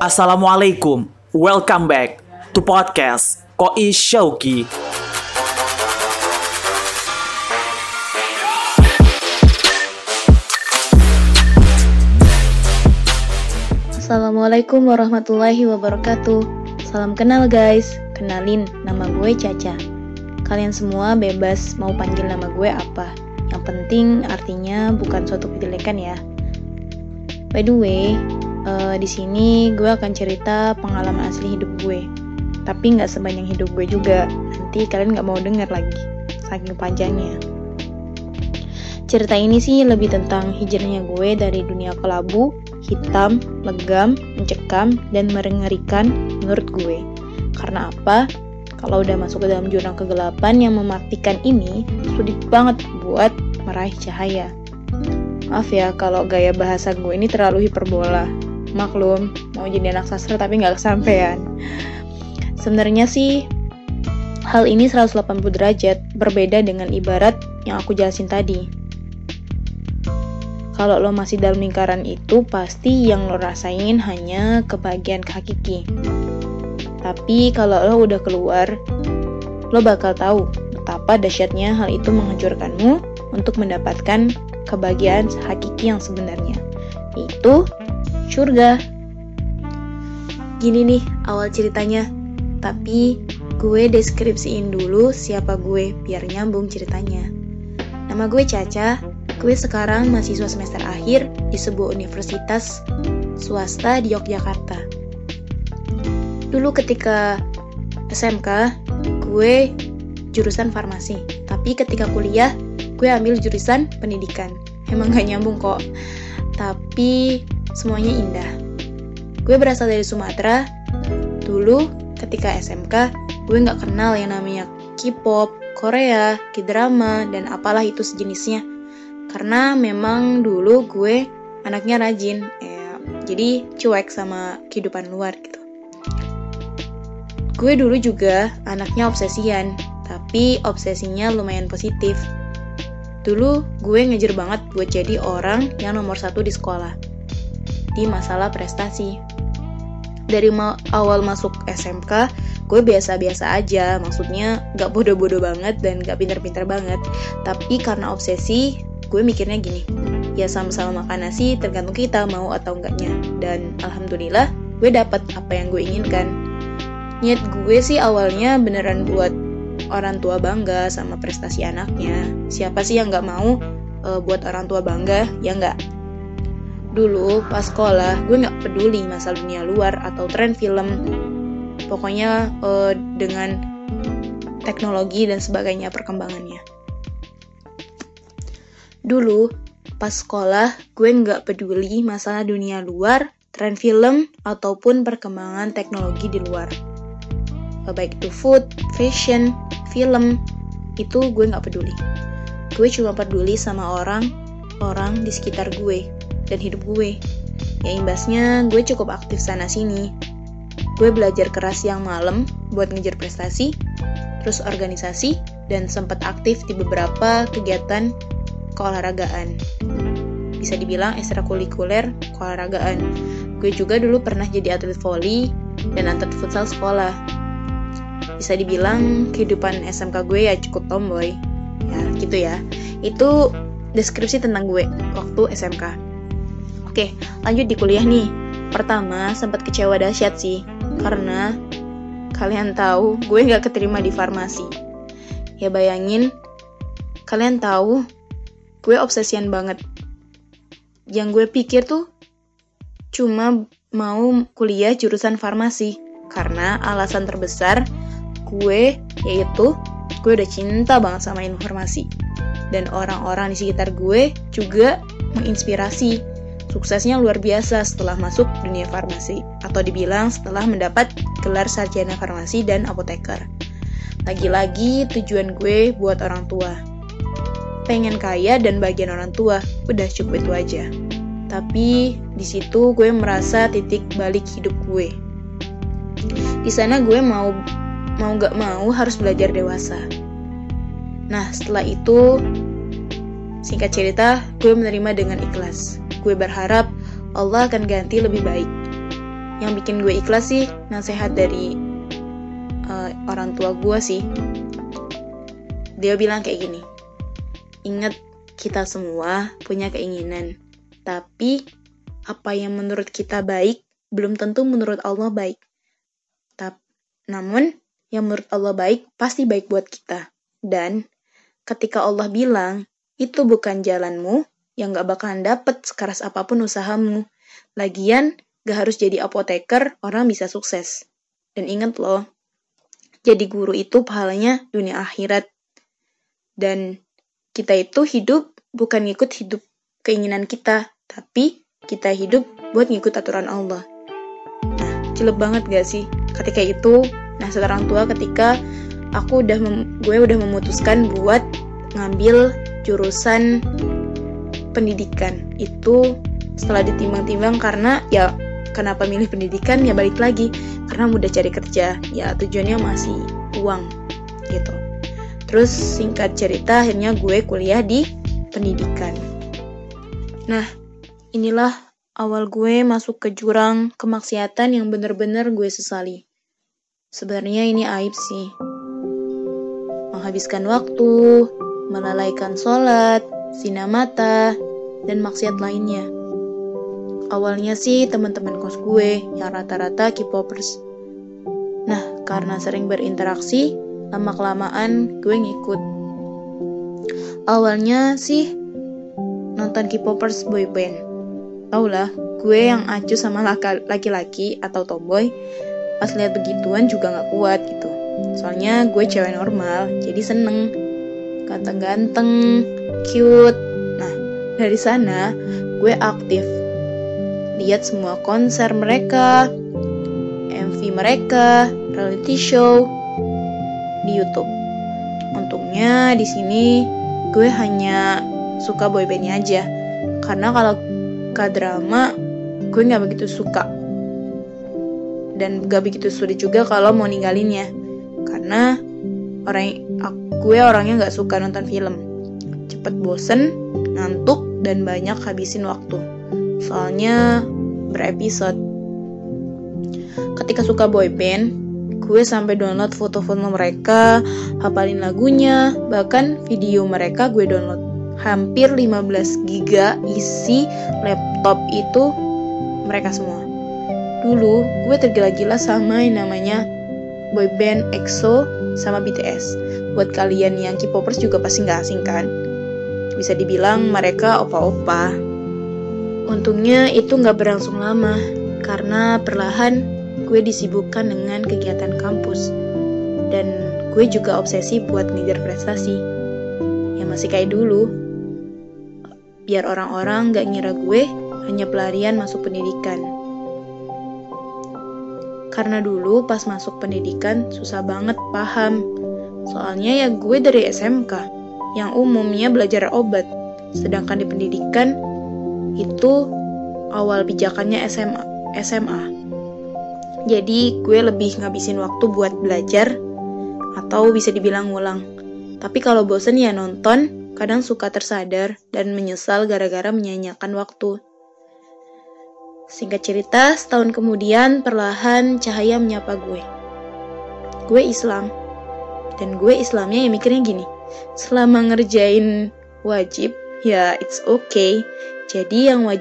Assalamualaikum, welcome back to podcast Koi Shauki. Assalamualaikum warahmatullahi wabarakatuh. Salam kenal guys. Kenalin, nama gue Caca. Kalian semua bebas mau panggil nama gue apa. Yang penting artinya bukan suatu kejelekan ya. By the way, uh, di sini gue akan cerita pengalaman asli hidup gue Tapi nggak sebanyak hidup gue juga Nanti kalian nggak mau denger lagi Saking panjangnya Cerita ini sih lebih tentang hijrahnya gue dari dunia kelabu, hitam, legam, mencekam, dan mengerikan menurut gue. Karena apa? Kalau udah masuk ke dalam jurang kegelapan yang mematikan ini, sulit banget buat meraih cahaya. Maaf ya kalau gaya bahasa gue ini terlalu hiperbola. Maklum, mau jadi anak sastra tapi nggak kesampaian. Sebenarnya sih, hal ini 180 derajat berbeda dengan ibarat yang aku jelasin tadi kalau lo masih dalam lingkaran itu, pasti yang lo rasain hanya kebahagiaan hakiki. Tapi kalau lo udah keluar, lo bakal tahu betapa dahsyatnya hal itu menghancurkanmu untuk mendapatkan kebahagiaan hakiki yang sebenarnya. Itu surga. Gini nih awal ceritanya. Tapi gue deskripsiin dulu siapa gue biar nyambung ceritanya. Nama gue Caca, Gue sekarang mahasiswa semester akhir di sebuah universitas swasta di Yogyakarta. Dulu ketika SMK, gue jurusan farmasi. Tapi ketika kuliah, gue ambil jurusan pendidikan. Emang gak nyambung kok. Tapi semuanya indah. Gue berasal dari Sumatera. Dulu ketika SMK, gue gak kenal yang namanya K-pop, Korea, K-drama, dan apalah itu sejenisnya karena memang dulu gue anaknya rajin ya, jadi cuek sama kehidupan luar gitu gue dulu juga anaknya obsesian tapi obsesinya lumayan positif dulu gue ngejar banget buat jadi orang yang nomor satu di sekolah di masalah prestasi. Dari ma awal masuk SMK gue biasa-biasa aja maksudnya gak bodoh-bodoh banget dan gak pinter-pinter banget. Tapi karena obsesi gue mikirnya gini ya sama-sama makan nasi tergantung kita mau atau enggaknya dan alhamdulillah gue dapat apa yang gue inginkan. Niat gue sih awalnya beneran buat orang tua bangga sama prestasi anaknya. Siapa sih yang nggak mau uh, buat orang tua bangga? Ya nggak dulu pas sekolah gue nggak peduli masalah dunia luar atau tren film pokoknya uh, dengan teknologi dan sebagainya perkembangannya Dulu, pas sekolah, gue nggak peduli masalah dunia luar, tren film, ataupun perkembangan teknologi di luar. Baik itu food, fashion, film, itu gue nggak peduli. Gue cuma peduli sama orang, orang di sekitar gue, dan hidup gue. Ya imbasnya, gue cukup aktif sana-sini. Gue belajar keras yang malam buat ngejar prestasi, terus organisasi, dan sempat aktif di beberapa kegiatan keolahragaan. Bisa dibilang ekstrakurikuler keolahragaan. Gue juga dulu pernah jadi atlet voli dan atlet futsal sekolah. Bisa dibilang kehidupan SMK gue ya cukup tomboy. Ya, gitu ya. Itu deskripsi tentang gue waktu SMK. Oke, lanjut di kuliah nih. Pertama, sempat kecewa dahsyat sih. Karena kalian tahu gue nggak keterima di farmasi. Ya bayangin, kalian tahu gue obsesian banget. Yang gue pikir tuh cuma mau kuliah jurusan farmasi karena alasan terbesar gue yaitu gue udah cinta banget sama informasi dan orang-orang di sekitar gue juga menginspirasi suksesnya luar biasa setelah masuk dunia farmasi atau dibilang setelah mendapat gelar sarjana farmasi dan apoteker. Lagi-lagi tujuan gue buat orang tua pengen kaya dan bagian orang tua. Udah cukup itu aja. Tapi di situ gue merasa titik balik hidup gue. Di sana gue mau mau gak mau harus belajar dewasa. Nah setelah itu singkat cerita gue menerima dengan ikhlas. Gue berharap Allah akan ganti lebih baik. yang bikin gue ikhlas sih nasihat dari uh, orang tua gue sih. Dia bilang kayak gini ingat kita semua punya keinginan tapi apa yang menurut kita baik belum tentu menurut Allah baik. Tap, namun yang menurut Allah baik pasti baik buat kita. Dan ketika Allah bilang itu bukan jalanmu yang gak bakalan dapet sekeras apa pun usahamu lagian gak harus jadi apoteker orang bisa sukses dan ingat loh jadi guru itu pahalanya dunia akhirat. Dan kita itu hidup bukan ngikut hidup keinginan kita, tapi kita hidup buat ngikut aturan Allah. Nah, cilep banget gak sih ketika itu? Nah, seorang tua ketika aku udah gue udah memutuskan buat ngambil jurusan pendidikan itu setelah ditimbang-timbang karena ya kenapa milih pendidikan ya balik lagi karena mudah cari kerja. Ya tujuannya masih uang gitu. Terus singkat cerita akhirnya gue kuliah di pendidikan. Nah inilah awal gue masuk ke jurang kemaksiatan yang bener-bener gue sesali. Sebenarnya ini aib sih. Menghabiskan waktu melalaikan sholat sinar mata dan maksiat lainnya Awalnya sih teman-teman kos gue yang rata-rata K-popers. Nah, karena sering berinteraksi, lama-kelamaan gue ngikut. Awalnya sih nonton K-popers boy band. Tau lah, gue yang acu sama laki-laki atau tomboy, pas lihat begituan juga gak kuat gitu. Soalnya gue cewek normal, jadi seneng. Ganteng-ganteng, cute. Nah, dari sana gue aktif lihat semua konser mereka, MV mereka, reality show di YouTube. Untungnya di sini gue hanya suka boybandnya aja, karena kalau ke drama gue nggak begitu suka dan gak begitu sulit juga kalau mau ninggalinnya karena orang gue orangnya nggak suka nonton film cepet bosen ngantuk dan banyak habisin waktu soalnya berepisode. Ketika suka boyband, gue sampai download foto-foto mereka, hafalin lagunya, bahkan video mereka gue download. Hampir 15 giga isi laptop itu mereka semua. Dulu gue tergila-gila sama yang namanya boyband EXO sama BTS. Buat kalian yang K-popers juga pasti nggak asing kan? Bisa dibilang mereka opa-opa Untungnya itu nggak berlangsung lama, karena perlahan gue disibukkan dengan kegiatan kampus. Dan gue juga obsesi buat ngejar prestasi. Ya masih kayak dulu. Biar orang-orang gak ngira gue hanya pelarian masuk pendidikan. Karena dulu pas masuk pendidikan susah banget paham. Soalnya ya gue dari SMK, yang umumnya belajar obat. Sedangkan di pendidikan, itu awal pijakannya SMA. SMA. Jadi gue lebih ngabisin waktu buat belajar atau bisa dibilang ngulang. Tapi kalau bosen ya nonton, kadang suka tersadar dan menyesal gara-gara menyanyikan waktu. Singkat cerita, setahun kemudian perlahan cahaya menyapa gue. Gue Islam. Dan gue Islamnya yang mikirnya gini, selama ngerjain wajib, ya it's okay. Jadi yang wajib